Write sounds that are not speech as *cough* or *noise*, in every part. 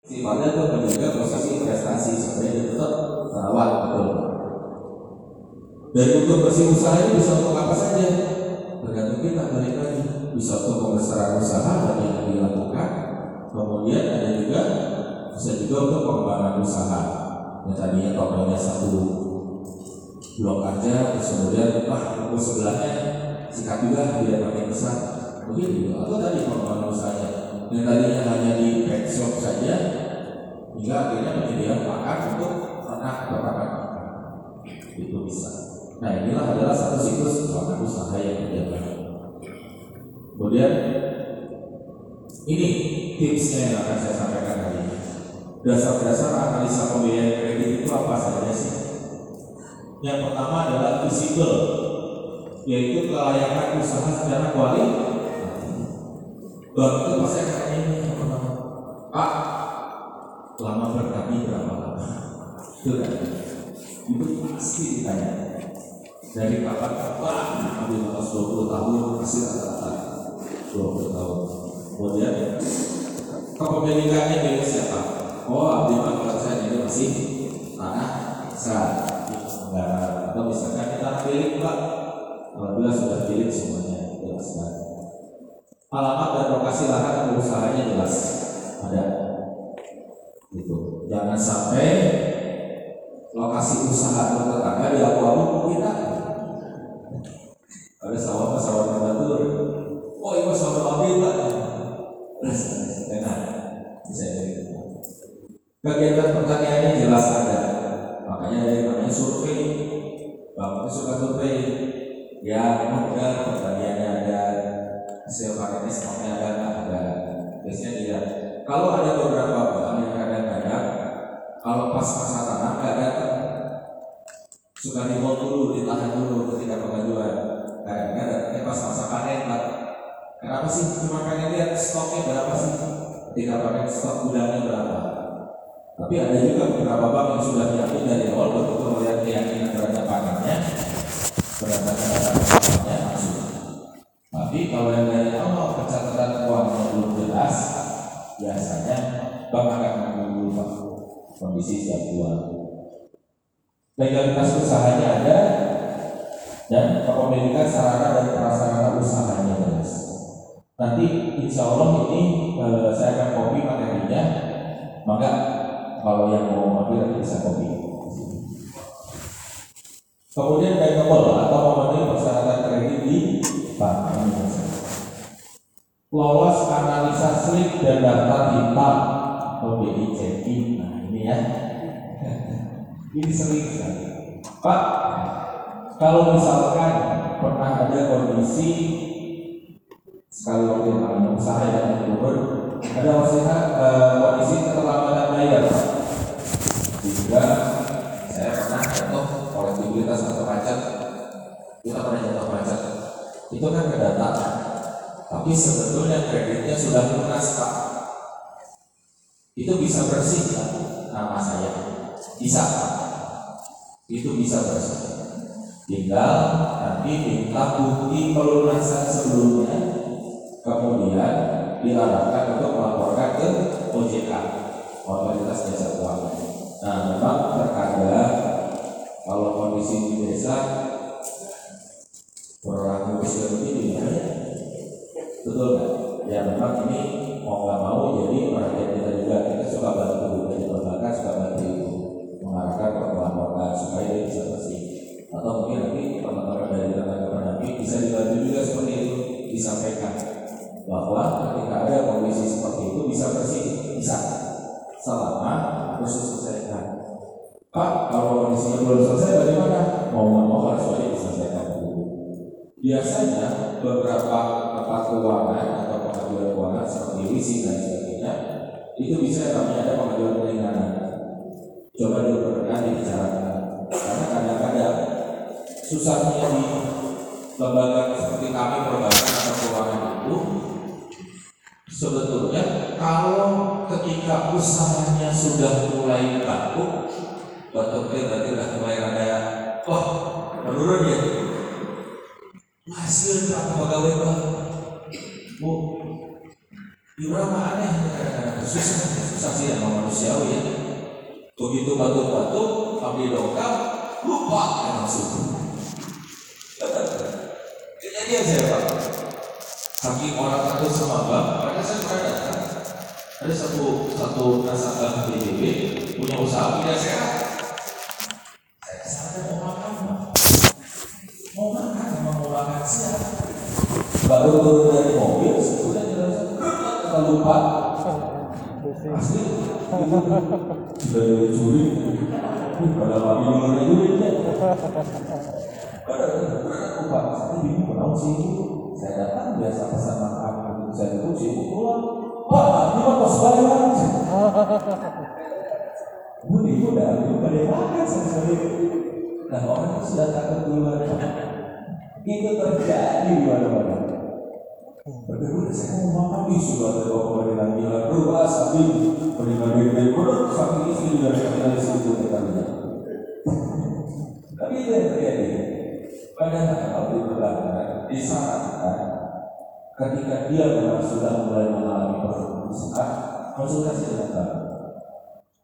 sifatnya untuk menjaga posisi investasi dia tetap terawat betul. Dan untuk bersih usaha ini bisa untuk apa saja? Tergantung kita balik lagi. Bisa untuk pembesaran usaha dan yang dilakukan. Kemudian ada juga bisa juga untuk pengembangan usaha. Yang tadinya totalnya satu blok aja, terus kemudian wah buku sebelahnya sikat juga biar makin besar. Begitu. Atau tadi pengembangan usahanya yang tadinya hanya di pet shop saja hingga akhirnya menyediakan pakan untuk ternak atau itu bisa. Nah inilah adalah satu siklus pakan usaha yang berjalan. Kemudian ini tipsnya yang akan saya sampaikan hari ini. Dasar-dasar analisa pembiayaan kredit itu apa saja sih? Yang pertama adalah visible, yaitu kelayakan usaha secara kualitatif. Bang itu pasti akan ini. Pak, lama berkami berapa lama? Itu kan? Itu pasti ditanya. Dari kapan kapan ambil atas 20 tahun pasti rata-rata 20 tahun. Kemudian kepemilikannya milik siapa? Oh, abdi kalau saya ini masih tanah saya negara atau misalkan kita milik pak alhamdulillah sudah milik semuanya jelaskan alamat dan lokasi lahan dan usahanya jelas. Ada. Itu. Jangan sampai lokasi usaha atau tetangga di abu-abu kita ada sawah sawah batu oh itu sawah abu pak. Enak. Bisa jadi. Kegiatan pertaniannya jelas ada. Makanya dari namanya survei. Bapak suka survei. Ya benar pertaniannya ada hasil panennya semuanya ada ada? Biasanya tidak kalau ada beberapa bank yang kadang-kadang kalau pas masa tanam nggak datang. Suka dimol dulu ditahan dulu ketika pengajuan. Kadang-kadang datangnya pas masa panen pak. Kenapa sih? Cuma pengen lihat stoknya berapa sih? Ketika panen stok gudangnya berapa? Tapi ada juga beberapa bank yang sudah yakin dari awal betul melihat keyakinan terhadap panennya. Data panennya langsung tapi kalau yang dari awal pencatatan uangnya belum jelas, biasanya bank akan menunggu kondisi siap jual. Legalitas usahanya ada dan kepemilikan sarana dan prasarana usahanya jelas. Nanti insya Allah ini eh, saya akan copy materinya, maka kalau yang mau ngambil nanti bisa copy. Kemudian bankable atau memenuhi persyaratan kredit di Lolos analisa slip dan daftar hitam atau checking. Nah ini ya. *laughs* ini sering sekali. Pak, kalau misalkan pernah ada kondisi sekali waktu yang usaha yang turun, ada maksudnya eh, kondisi keterlambatan bayar, sehingga saya pernah jatuh kolektivitas atau pajak kita pernah jatuh pajak itu kan ke data. Tapi sebetulnya kreditnya sudah lunas pak. Itu bisa bersih pak nama saya. Bisa pak. Itu bisa bersih. Tinggal nanti minta bukti pelunasan sebelumnya kemudian diarahkan untuk melaporkan ke OJK Otoritas Jasa Keuangan. Nah memang terkadang kalau kondisi di desa berlaku begini ya. Betul kan ya memang ini mau nggak mau jadi perhatian kita juga. Kita suka bantu dari lembaga suka bantu mengarahkan ke melaporkan supaya dia bisa bersih. Atau mungkin nanti teman-teman dari tenaga pendamping bisa dibantu juga seperti itu disampaikan bahwa ketika ada kondisi seperti itu bisa bersih bisa selama harus diselesaikan. Pak, kalau kondisinya belum selesai bagaimana? Mau nggak mau harus diselesaikan. Biasanya beberapa tempat keuangan atau pengajuan keuangan seperti leasing dan sebagainya itu bisa namanya ada pengajuan peringanan. Coba pernah dibicarakan karena kadang-kadang susahnya di lembaga seperti kami perbankan atau keuangan itu sebetulnya kalau ketika usahanya sudah mulai batuk batuknya berarti udah mulai ada oh menurun ya hasil berapa pegawai pak. Bu berapa aneh kadang-kadang susah susah sih emang manusiawi ya. Begitu batuk-batuk ambil dongkap lupa ya langsung kejadian saya pak. Saking orang takut sama bank mereka saya datang. Ada satu satu nasabah BBB punya usaha tidak sehat siap baru turun dari mobil sudah jalan kita lupa. Asli. Sudah dicuri pada kami dengar duitnya pada lupa saya bingung kenapa sih saya datang biasa pesan makan saya duduk sibuk pulang pak ini mah kos bayar Bu, ibu udah ambil pada makan sekali Nah orang sudah takut duluan itu terjadi di mana-mana. Bagaimana saya mau makan di ada bapak dengan bilang berubah sambil berikan diri menurut saking istri juga dari situ katanya. Tapi itu yang terjadi. Padahal kalau diperlakukan disarankan ketika dia memang sudah mulai mengalami permusuhan konsultasi dengan bank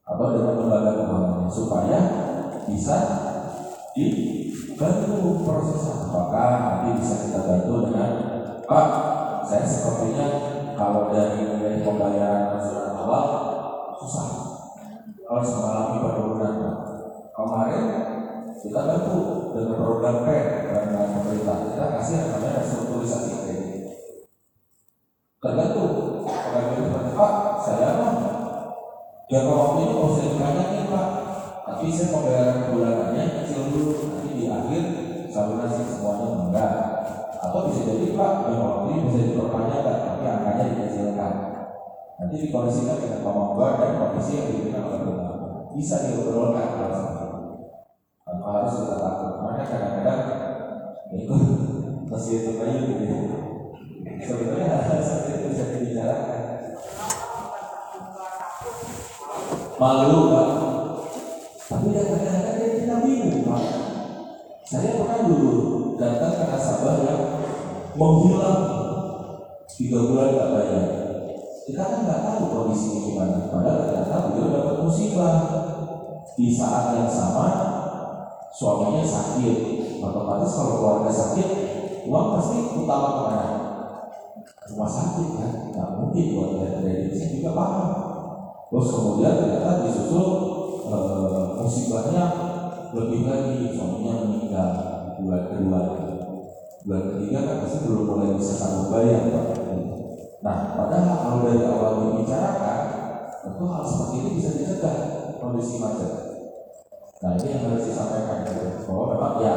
atau dengan lembaga keuangan supaya bisa dibantu prosesnya apakah nanti bisa kita bantu dengan Pak saya sepertinya kalau dari nilai pembayaran angsuran awal susah. Harus mengalami penurunan kemarin kita bantu dengan program P dengan pemerintah. Kita kasih namanya restrukturisasi kredit tergantung kalau Pak. Saya mah jangka waktu ini mau saya dibanyakin Pak tapi saya pembayaran bulanannya kecil dulu nanti di akhir saluran semuanya enggak. Atau bisa jadi Pak waktu ini bisa diperpanjang tapi angkanya dikecilkan. Nanti dikondisikan dengan kemampuan dan kondisi yang diberikan oleh bisa diobrolkan kalau seperti itu tanpa harus kita takut. Makanya kadang-kadang itu masih itu kayu gitu. Sebenarnya hal seperti itu bisa dibicarakan. Malu pak saya pernah dulu datang ke nasabah yang menghilang. Tiga bulan nggak bayar. Kita kan nggak tahu kondisinya gimana. Padahal ternyata beliau dapat musibah. Di saat yang sama suaminya sakit. Otomatis kalau keluarga sakit uang pasti utama ke mana? Rumah sakit kan? Nggak mungkin buat dari saya juga paham. Terus kemudian ternyata disusul e, musibahnya lebih lagi suaminya meninggal bulan kedua bulan ketiga kan pasti belum mulai bisa sanggup bayar nah padahal kalau dari awal dibicarakan tentu hal seperti ini bisa dicegah kondisi macet. Nah ini yang harus disampaikan. Gitu. bahwa memang ya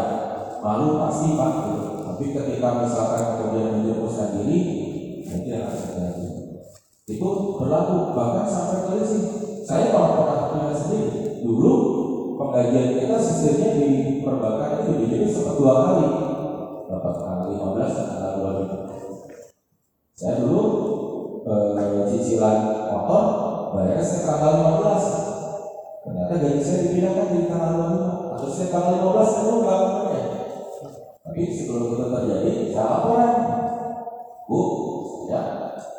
malu pasti pak. Gitu. tapi ketika misalkan kemudian menjerumuskan diri itu yang harus terjadi itu berlaku bahkan sampai polisi saya kalau pernah punya sendiri dulu penggajian kita sistemnya di perbankan itu jadi sempat dua kali. Dapat tanggal 15 dan tanggal 25 saya dulu eh, cicilan motor bayarnya saya tanggal 15 ternyata gaji saya dipindahkan di tanggal 25 atau saya tanggal 15 saya lupa. Ya tapi sebelum itu terjadi saya laporan. Bu ya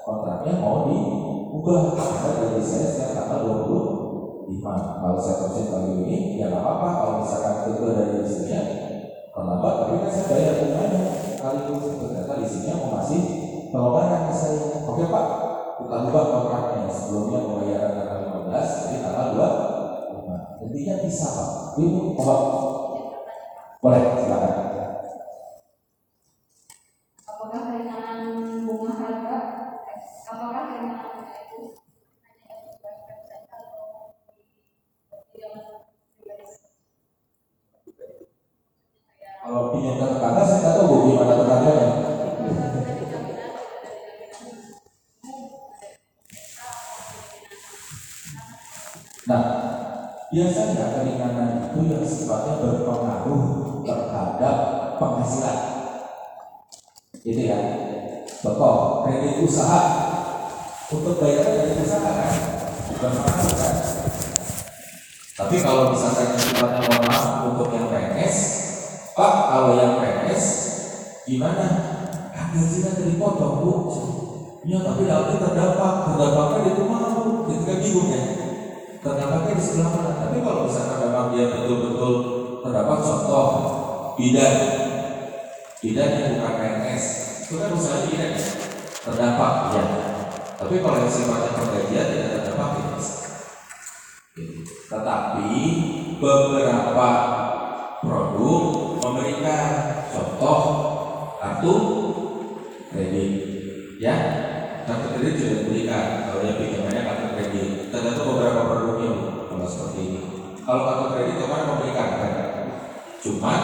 kontraknya mau diubah. Karena gaji saya sekarang tanggal 25 kalau saya persen pagi ini ya nggak apa-apa. Kalau misalkan itu dari istrinya terlambat tapi kan saya bayar bunganya kali itu ternyata istrinya mau masih pelonggaran ke saya. Oke pak. Kita ubah kontraknya. Sebelumnya pembayaran tanggal 15 jadi tanggal 25 intinya bisa pak. Ini obat. Boleh yang sifatnya mohon maaf untuk yang PNS, Pak kalau yang PNS gimana? Kan gajinya dari potong bu. Ya tapi dalamnya terdampak, terdampaknya itu mau, ketika bingung ya. Terdampaknya di sebelah mana? Tapi kalau misalkan memang dia betul-betul terdapat contoh bidan, bidan yang bukan PNS, itu kan usaha bidan ya, terdampak ya. Tapi kalau yang sifatnya pekerja tidak terdampak ya. Tetapi beberapa produk memberikan contoh kartu kredit ya. Kartu kredit juga diberikan. Kalau yang pinjamannya kartu kredit. Tergantung beberapa produknya kalau seperti ini. Kalau kartu kredit kemarin memberikan kan? Cuman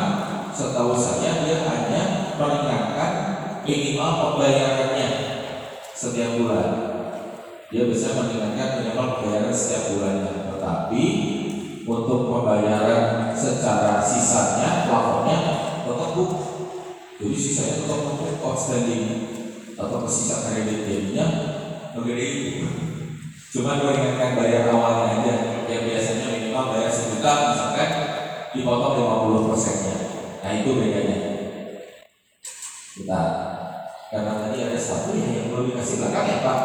setahu saya dia hanya mengingatkan minimal pembayarannya setiap bulan. Dia bisa mengingatkan minimal pembayaran setiap bulannya. Tetapi untuk pembayaran secara sisanya plafonnya tetap bu jadi sisanya tetap untuk outstanding atau sisa kredit jadinya begini itu. Cuma mengingatkan bayar awalnya aja yang biasanya minimal bayar sejuta misalkan dipotong 50 persennya. Nah itu bedanya. Kita karena tadi ada satu ya yang belum dikasih belakang ya pak.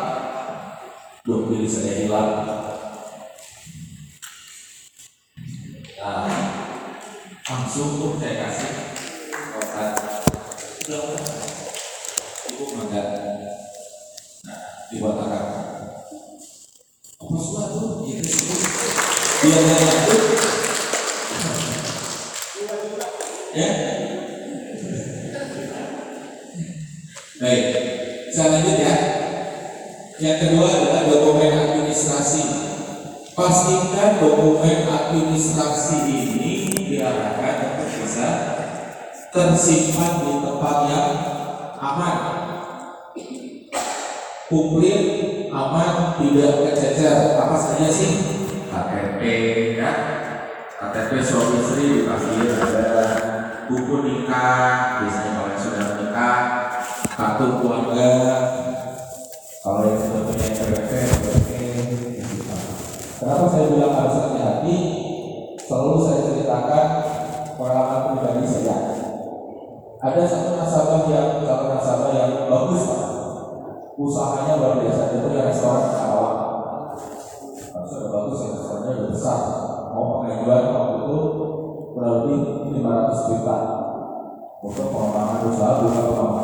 Belum pilih saya hilang Nah, langsung tuh saya kasih obat. Ibu mangga nah dibuat akar apa suatu itu itu biar itu ya? Baik saya lanjut ya. Yang kedua adalah dokumen administrasi pastikan dokumen administrasi ini diarahkan untuk bisa tersimpan di tempat yang aman. Komplit aman tidak kececer apa saja sih? KTP ya. KTP suami istri dipastiin ada buku nikah biasanya kalau sudah menikah kartu keluarga. Kalau yang sudah punya NPWP Kenapa saya bilang harus hati-hati? Selalu saya ceritakan pengalaman pribadi saya. Ada satu nasabah yang calon nasabah yang bagus pak, usahanya luar biasa itu yang restoran Karawang. Sudah bagus ya restorannya udah besar. Mau pengajuan waktu itu kurang lebih 500 juta untuk pengembangan usaha bukan pengembangan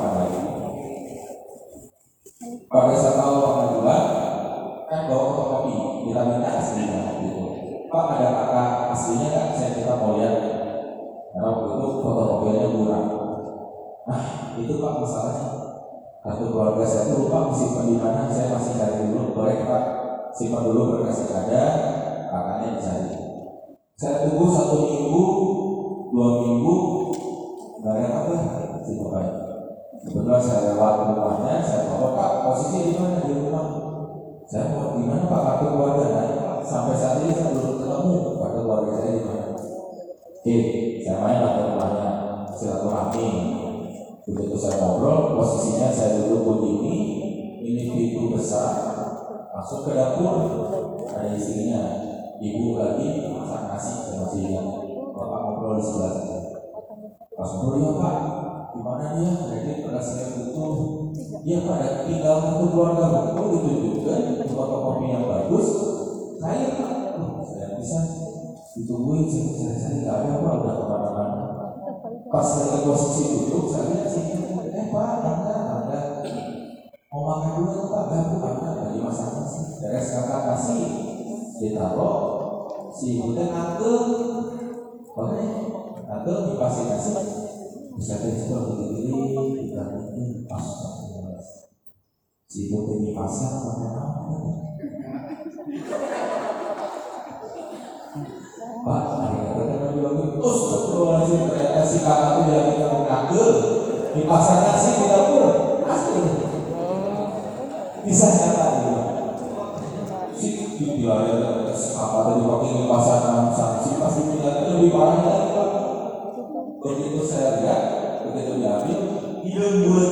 keluarga saya tuh lupa simpan di mana saya masih cari dulu. Boleh pak? Simpan dulu berkasih ada kakaknya dicari. Saya tunggu satu minggu dua minggu nggak ada apa si bapaknya kebetulan saya lewat rumahnya saya bawa pak posisi di mana? Di rumah. Saya mau di mana Pak? Kartu keluarga nah, sampai saat ini saya belum ketemu kartu keluarga saya di mana. Oke, saya main lah ke rumahnya silaturahmi. Begitu saya ngobrol, posisinya saya duduk begini, ini pintu besar, masuk ke dapur, ada istrinya, ibu lagi masak nasi, saya masih ingat. Bapak ngobrol di sebelah saya. Pas ngobrol ya Pak, gimana dia? Jadi pada saya butuh Iya Pak, ada tinggal satu keluarga betul ditunjukkan fotokopi yang bagus. Saya Pak, oh, saya bisa ditungguin saya saya nggak ada Pak, udah ke mana-mana. Pas lagi posisi duduk, saya lihat sih, eh Pak, anda, anda mau makan dulu tuh Pak, gak Bu, anda lagi masak nasi. Beres kakak kasih, ditaruh, si teh ngangkel, oke, ngangkel dipasih nasi, bisa kita berdiri, kita berdiri, pas. Si ibu ini pasar pakai apa? Pak, astagfirullahaladzim, ternyata si kakak dia bilang ngangkel, di pasar nasi di dapur, asli. Bisa nyata gitu. Si dibilang ya, kakak tadi pakai di pasar nasi, pasti punya lebih parah lagi. Begitu saya lihat, begitu diambil, hilang buat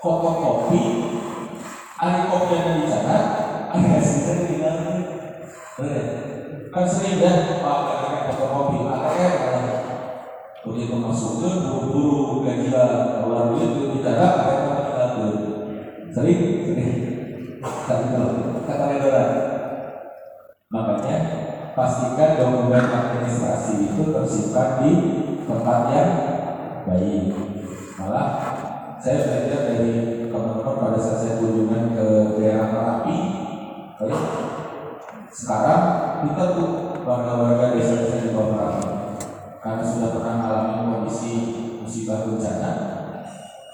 fotokopi ada kopi yang di sana ada hasilnya di dalam kan sering dah pak kadang fotokopi ATM begitu masuk ke buru-buru gajian keluar duit itu bicara tinggal dulu. Sering? Sering. Kata negara makanya pastikan dokumen administrasi itu tersimpan di tempat yang baik. Malah saya belajar dari teman-teman pada saat saya kunjungan ke daerah Merapi baik sekarang kita tuh warga-warga desa-desa di bawah Merapi karena sudah pernah mengalami kondisi musibah bencana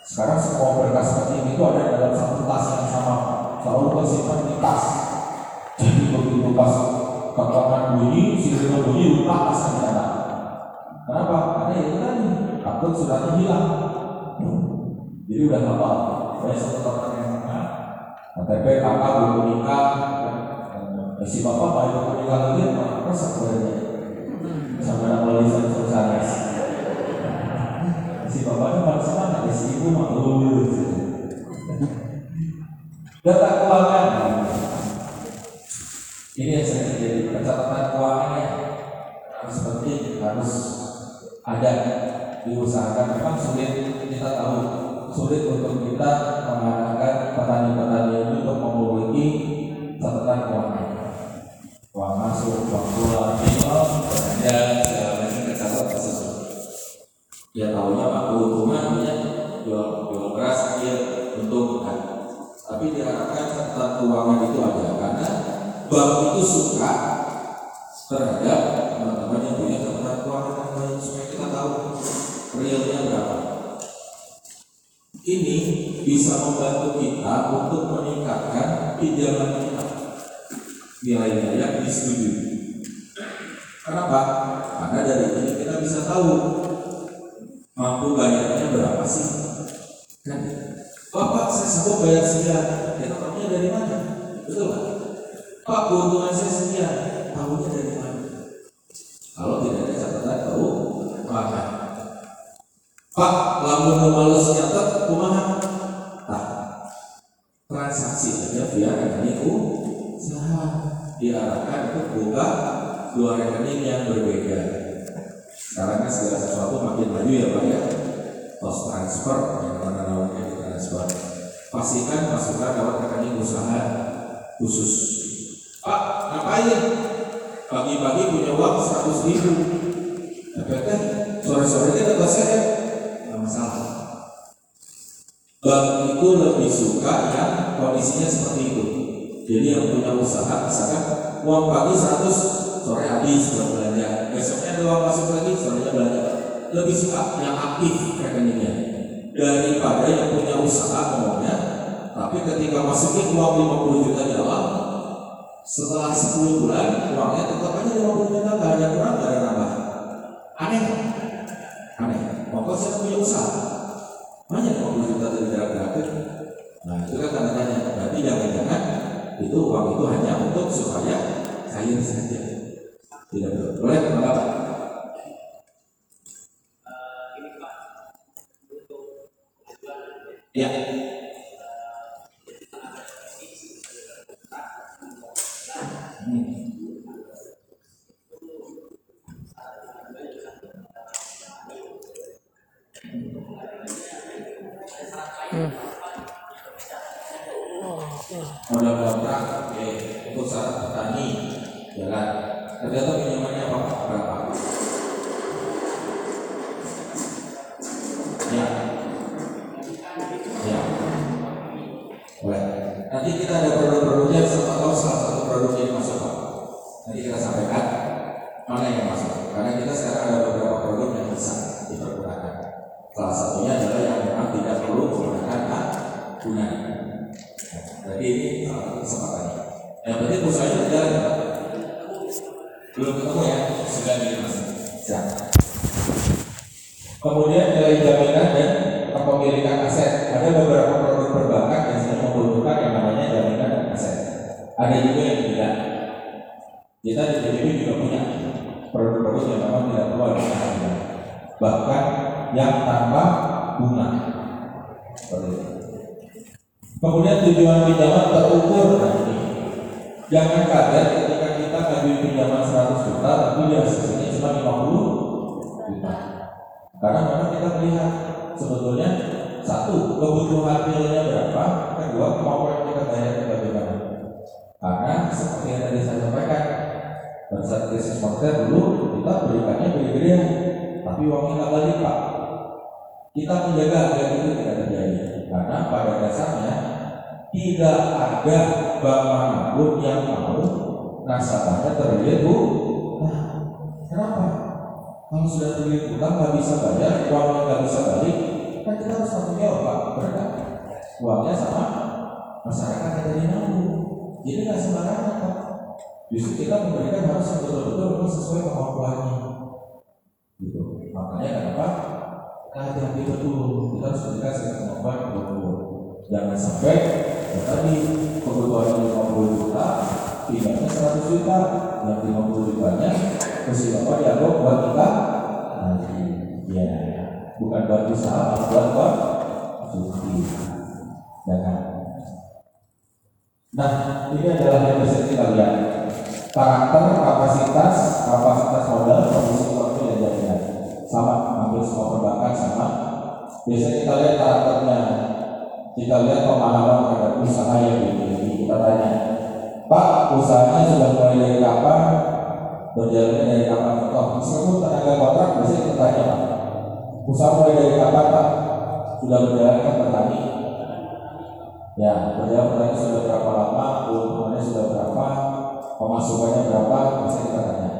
sekarang semua berkas penting itu ada dalam satu tas yang sama. Selalu tersimpan di tas. Jadi begitu pas katakan bunyi sirine bunyi lupa tas di sana kenapa? Karena itu tadi akun suratnya hilang jadi udah lama saya satu teman yang sama KTP kakak belum nikah dan si bapak baik belum nikah lagi resep sebenarnya sama nama lisan susah si bapaknya malah semangat si ibu malu data keuangan ini yang sering terjadi pencatatan keuangannya harus penting harus ada diusahakan. Memang sulit kita tahu sulit untuk kita mengarahkan petani-petani ini untuk memiliki catatan keuangan. Uang masuk uang keluar tinggal belanja segala macam tercatat sesuatu ya tahunya pak keuntungan ya jual jual beras dia untung kan tapi diharapkan catatan keuangan itu ada karena bank itu suka terhadap teman-teman yang punya catatan keuangan supaya kita tahu realnya berapa ini bisa membantu kita untuk meningkatkan pinjaman kita nilainya yang disetujui. Kenapa? Karena dari ini kita bisa tahu mampu bayarnya berapa sih? Kan? Bapak saya sanggup bayar sekian. Kita tahunya dari mana? Betul kan? Pak keuntungan saya sekian. Tahunya dari mana? Kalau tidak ada catatan tahu maka Pak, lamun males nyatet kumaha? Nah, transaksi aja via rekening usaha diarahkan untuk buka dua rekening yang berbeda. Sekarang kan segala sesuatu makin maju ya Pak ya. Post transfer yang mana namanya transfer. Pastikan masukkan lewat rekening usaha khusus. Pak, ngapain? Pagi-pagi punya uang 100 ribu. Itu lebih suka yang kondisinya seperti itu. Jadi yang punya usaha misalkan uang pagi 100 sore habis buat belanja. Besoknya ada uang masuk lagi sorenya belanja. Lebih suka yang aktif rekeningnya daripada yang punya usaha ngomongnya. Tapi ketika masukin uang 50 juta di awal, setelah 10 bulan uangnya tetap aja 50 juta nggak ada kurang nggak ada nambah. Aneh, aneh. Pokoknya saya punya usaha, banyak 50 juta dari gerak-gerak Nah itu kan tanda tanya. Berarti jangan-jangan itu uang itu hanya untuk supaya cair saja. Tidak. Boleh mengapa? Ya. Salah satunya adalah yang memang tidak perlu menggunakan agunan jadi ini uh, kesempatannya. Yang penting ya, Pak. Belum ketemu ya, sudah di mas. Siap. Kemudian nilai jaminan dan kepemilikan aset. Ada beberapa produk perbankan yang sedang membutuhkan yang namanya Ada juga yang tidak. Kita di PDB juga punya produk-produk yang memang tidak perlu ada bunga. Bahkan yang tanpa bunga. Kemudian tujuan pinjaman terukur ini. Jangan kaget ketika kita ngajuin pinjaman 100 juta tapi di hasilnya cuma 50 juta. Karena memang kita melihat sebetulnya satu kebutuhan realnya berapa, kedua kemampuan kita bayar bagaimana. Karena seperti yang tadi saya sampaikan, pada saat krisis moneter dulu kita berikannya gede-gedean, tapi uangnya nggak balik pak. Kita menjaga agar itu tidak terjadi, karena pada dasarnya tidak ada bank mana pun yang mau nasabahnya terlilit. Nah, kenapa? Kalau sudah terlilit utang nggak bisa bayar, uangnya nggak bisa balik, kan kita harus tanggung jawab pak, benar? Uangnya sama masyarakat yang tadi nanggung, jadi nggak sembarangan pak. Justru kita memberikan harus yang betul-betul sesuai kemampuannya. Gitu. Makanya kenapa? Hati-hati betul. Kita harus kemampuan yang betul. Jangan sampai ya tadi kebutuhan 50 juta, tinggalnya 100 juta, yang 50 jutanya mesti bapak dianggap buat kita nanti ya bukan buat usaha, buat buat cuti. Ya kan? Nah, ini adalah yang bisa kita lihat karakter, kapasitas, kapasitas modal, kondisi waktu dan jaminan sama semua perbankan sama. Biasanya kita lihat karakternya, kita lihat pemahaman terhadap usaha yang dimiliki. Kita tanya, Pak, usahanya sudah mulai dari kapan? Berjalannya dari kapan? Oh, meskipun tenaga kontrak biasanya kita tanya, Pak, usaha mulai dari kapan, Pak? Sudah berjalan kan petani? Ya, berjalan petani sudah berapa lama? Keuntungannya sudah berapa? pemasukannya berapa bisa kita tanya.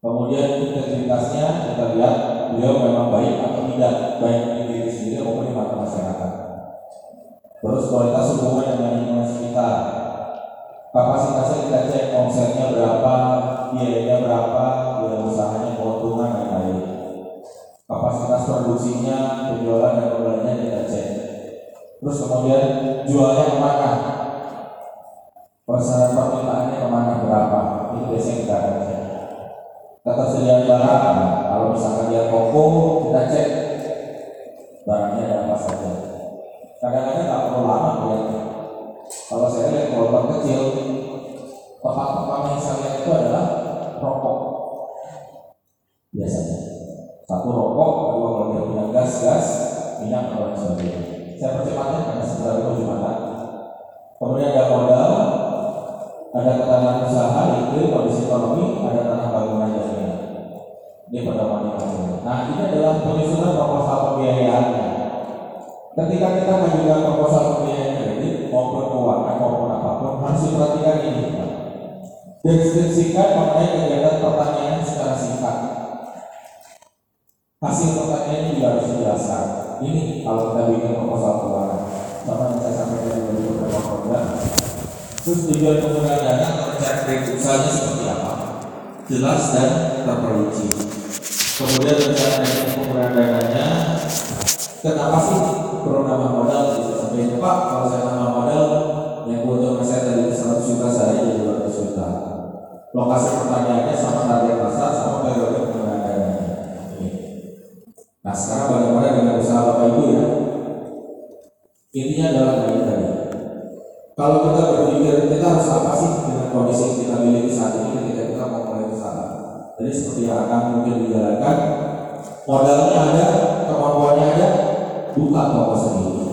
Kemudian integritasnya kita lihat beliau memang baik atau tidak baik di diri sendiri maupun di mata masyarakat. Terus kualitas hubungan dengan lingkungan sekitar. Kapasitasnya kita cek omsetnya berapa, biayanya berapa, biaya usahanya, keuntungan dan lain Kapasitas produksinya, penjualan dan pembeliannya kita cek. Terus kemudian jualnya ke mana? Persyaratan permintaannya ke mana berapa? Itu biasanya kita akan cek. Ketersediaan barang, kalau misalkan dia toko, kita cek barangnya ada apa saja. Kadang-kadang nggak perlu lama melihatnya. Kalau saya lihat korban kecil, tempat pertama yang saya lihat itu adalah rokok. Biasanya satu rokok, kedua kalau dia punya gas, gas, minyak dan lain sebagainya. Saya percepatnya karena sebentar itu Jumatan. Kemudian ada modal, ada ketahanan usaha itu kondisi ekonomi, ada tanah bangunan. Ini pedoman Nah ini adalah penyusunan proposal pembiayaannya. Ketika kita mengajukan proposal pembiayaan kredit maupun keuangan maupun apa pun harus diperhatikan ini. Deskripsikan mengenai kegiatan pertanian secara singkat. Hasil pertanian juga harus dijelaskan. Ini kalau kita bikin proposal keuangan. Sama yang saya sampaikan di beberapa program Terus tujuan penggunaan dana atau rencana kredit usahanya seperti apa? Jelas dan terperinci. Kemudian rencana penggunaan dananya, kenapa sih perlu nama modal? Bisa sampai Pak, kalau saya nama modal, yang keuntungan saya tadi 100 juta saya jadi 200 juta. Lokasi pertanyaannya sama target pasar, sama periode penggunaan dananya. Nah sekarang bagaimana dengan usaha bapak ibu ya? Intinya adalah ini tadi. Kalau kita berpikir kita harus apa sih dengan kondisi yang kita miliki saat ini ketika kita mau mulai usaha. Jadi seperti yang akan mungkin dijalankan, modalnya ada, kemampuannya ada, buka toko sendiri.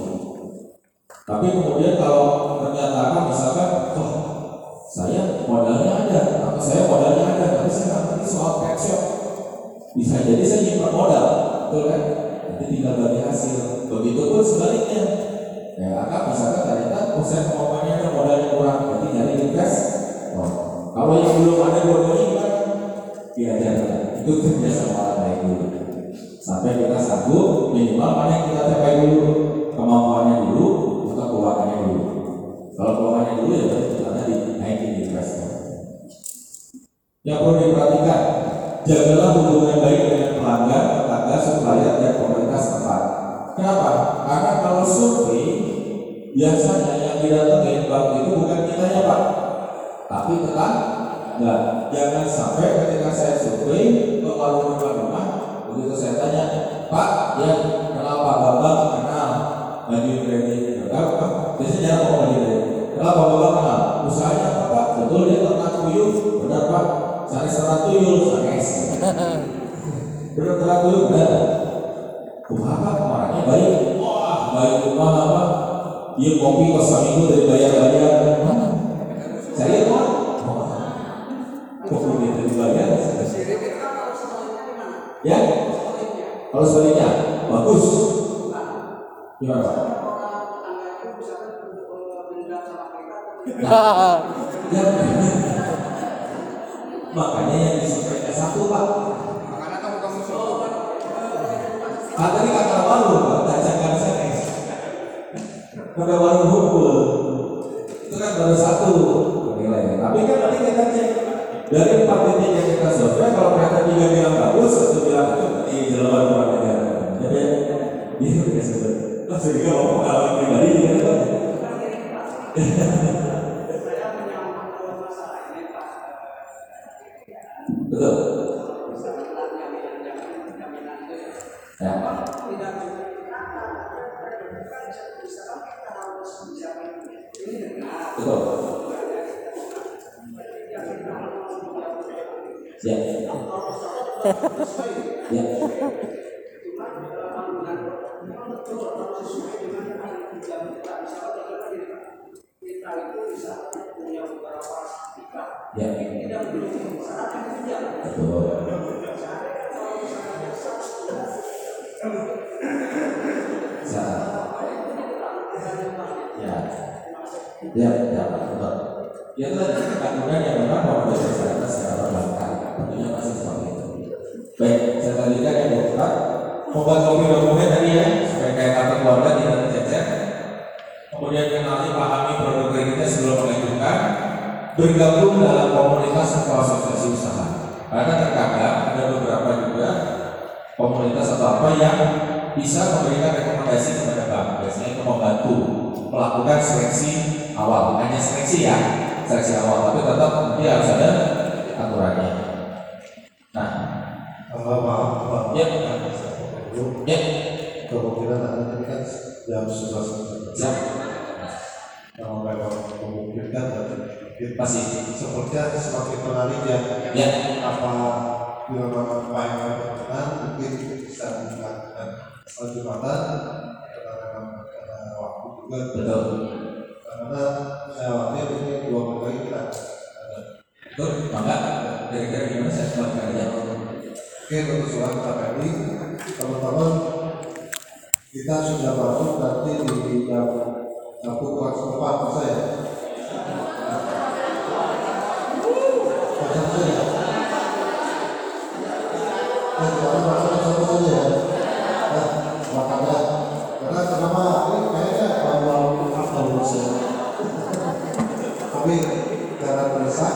Tapi kemudian kalau ternyata kan misalkan, oh saya modalnya ada, atau saya modalnya ada, tapi saya nggak ngerti soal cash shop. Bisa jadi saya nyimpan modal, betul kan? Nanti tinggal bagi hasil. Begitupun sebaliknya, Ya, kakak misalkan ternyata saya kemampuannya ada modalnya kurang, berarti nyari invest. Oh. Kalau yang belum ada gimana? Diajarkan. Itu kerja sama baik dulu. Sampai kita sanggup minimal mana yang kita capai dulu kemampuannya dulu, bukan keuangannya dulu. Kalau keuangannya dulu ya berarti kita dinaikin investor. Yang perlu diperhatikan, jagalah hubungan baik dengan pelanggan, tetangga, supplier, dan komunitas tempat. Kenapa? Karena kalau survei biasanya yang didatengin bang itu bukan kitanya pak, tapi tetap enggak. Jangan sampai ketika saya survei ke rumah-rumah, begitu saya tanya, Pak, ya kenal Pak Bambang kenal baju enggak Pak, biasanya jarang baju kredit. Kenal Pak usahanya apa Pak? Betul dia ternak tuyul, benar Pak. Sari serat tuyul, sanes. Benar ternak tuyul, benar. Kumaha orangnya baik, wah baik kumaha apa? Iya kopi kos seminggu dari bayar-bayar. Saya kok, kopi dia dari bayar. Ya, kalau sebaliknya bagus. Ya, *laughs* makanya yang disampaikan satu Pak. Ah, tadi kata warung, Pak, tak jangan senes. Pada warung hukum, Ya. Betul. Ya. Ya ya betul. Ya tadi kemudian yang memang mau kesehatan secara perbankan tentunya masih seperti itu. Baik saya lanjutkan ya Bu. Pak membuat kopi dokumen tadi ya supaya kayak kata keluarga kenali pahami produk kreditnya sebelum mengajukan bergabung dalam komunitas atau asosiasi usaha. Karena terkadang ada beberapa juga komunitas atau apa yang bisa memberikan rekomendasi kepada bank. Biasanya itu membantu melakukan seleksi awal. Hanya seleksi ya seleksi awal. Tapi tetap nanti harus ada aturannya. Nah. Uh, maaf, Pak. ya. Ya. Kemungkinan ini kan jam 11 ya Kalau memang memungkinkan dan sepertinya semakin menarik ya. ya. Apa mana main mungkin bisa dilakukan setelah Jumatan karena waktu juga. Betul. Karena saya khawatir ini dua lagi kita ada. betul. Maka kira-kira gimana saya aja Oke, untuk soal KPI, teman-teman kita sudah masuk nanti di jam masa ya? Macam saya. Eh, saja ya. Nah, makanya karena kenapa ini kayaknya. Tapi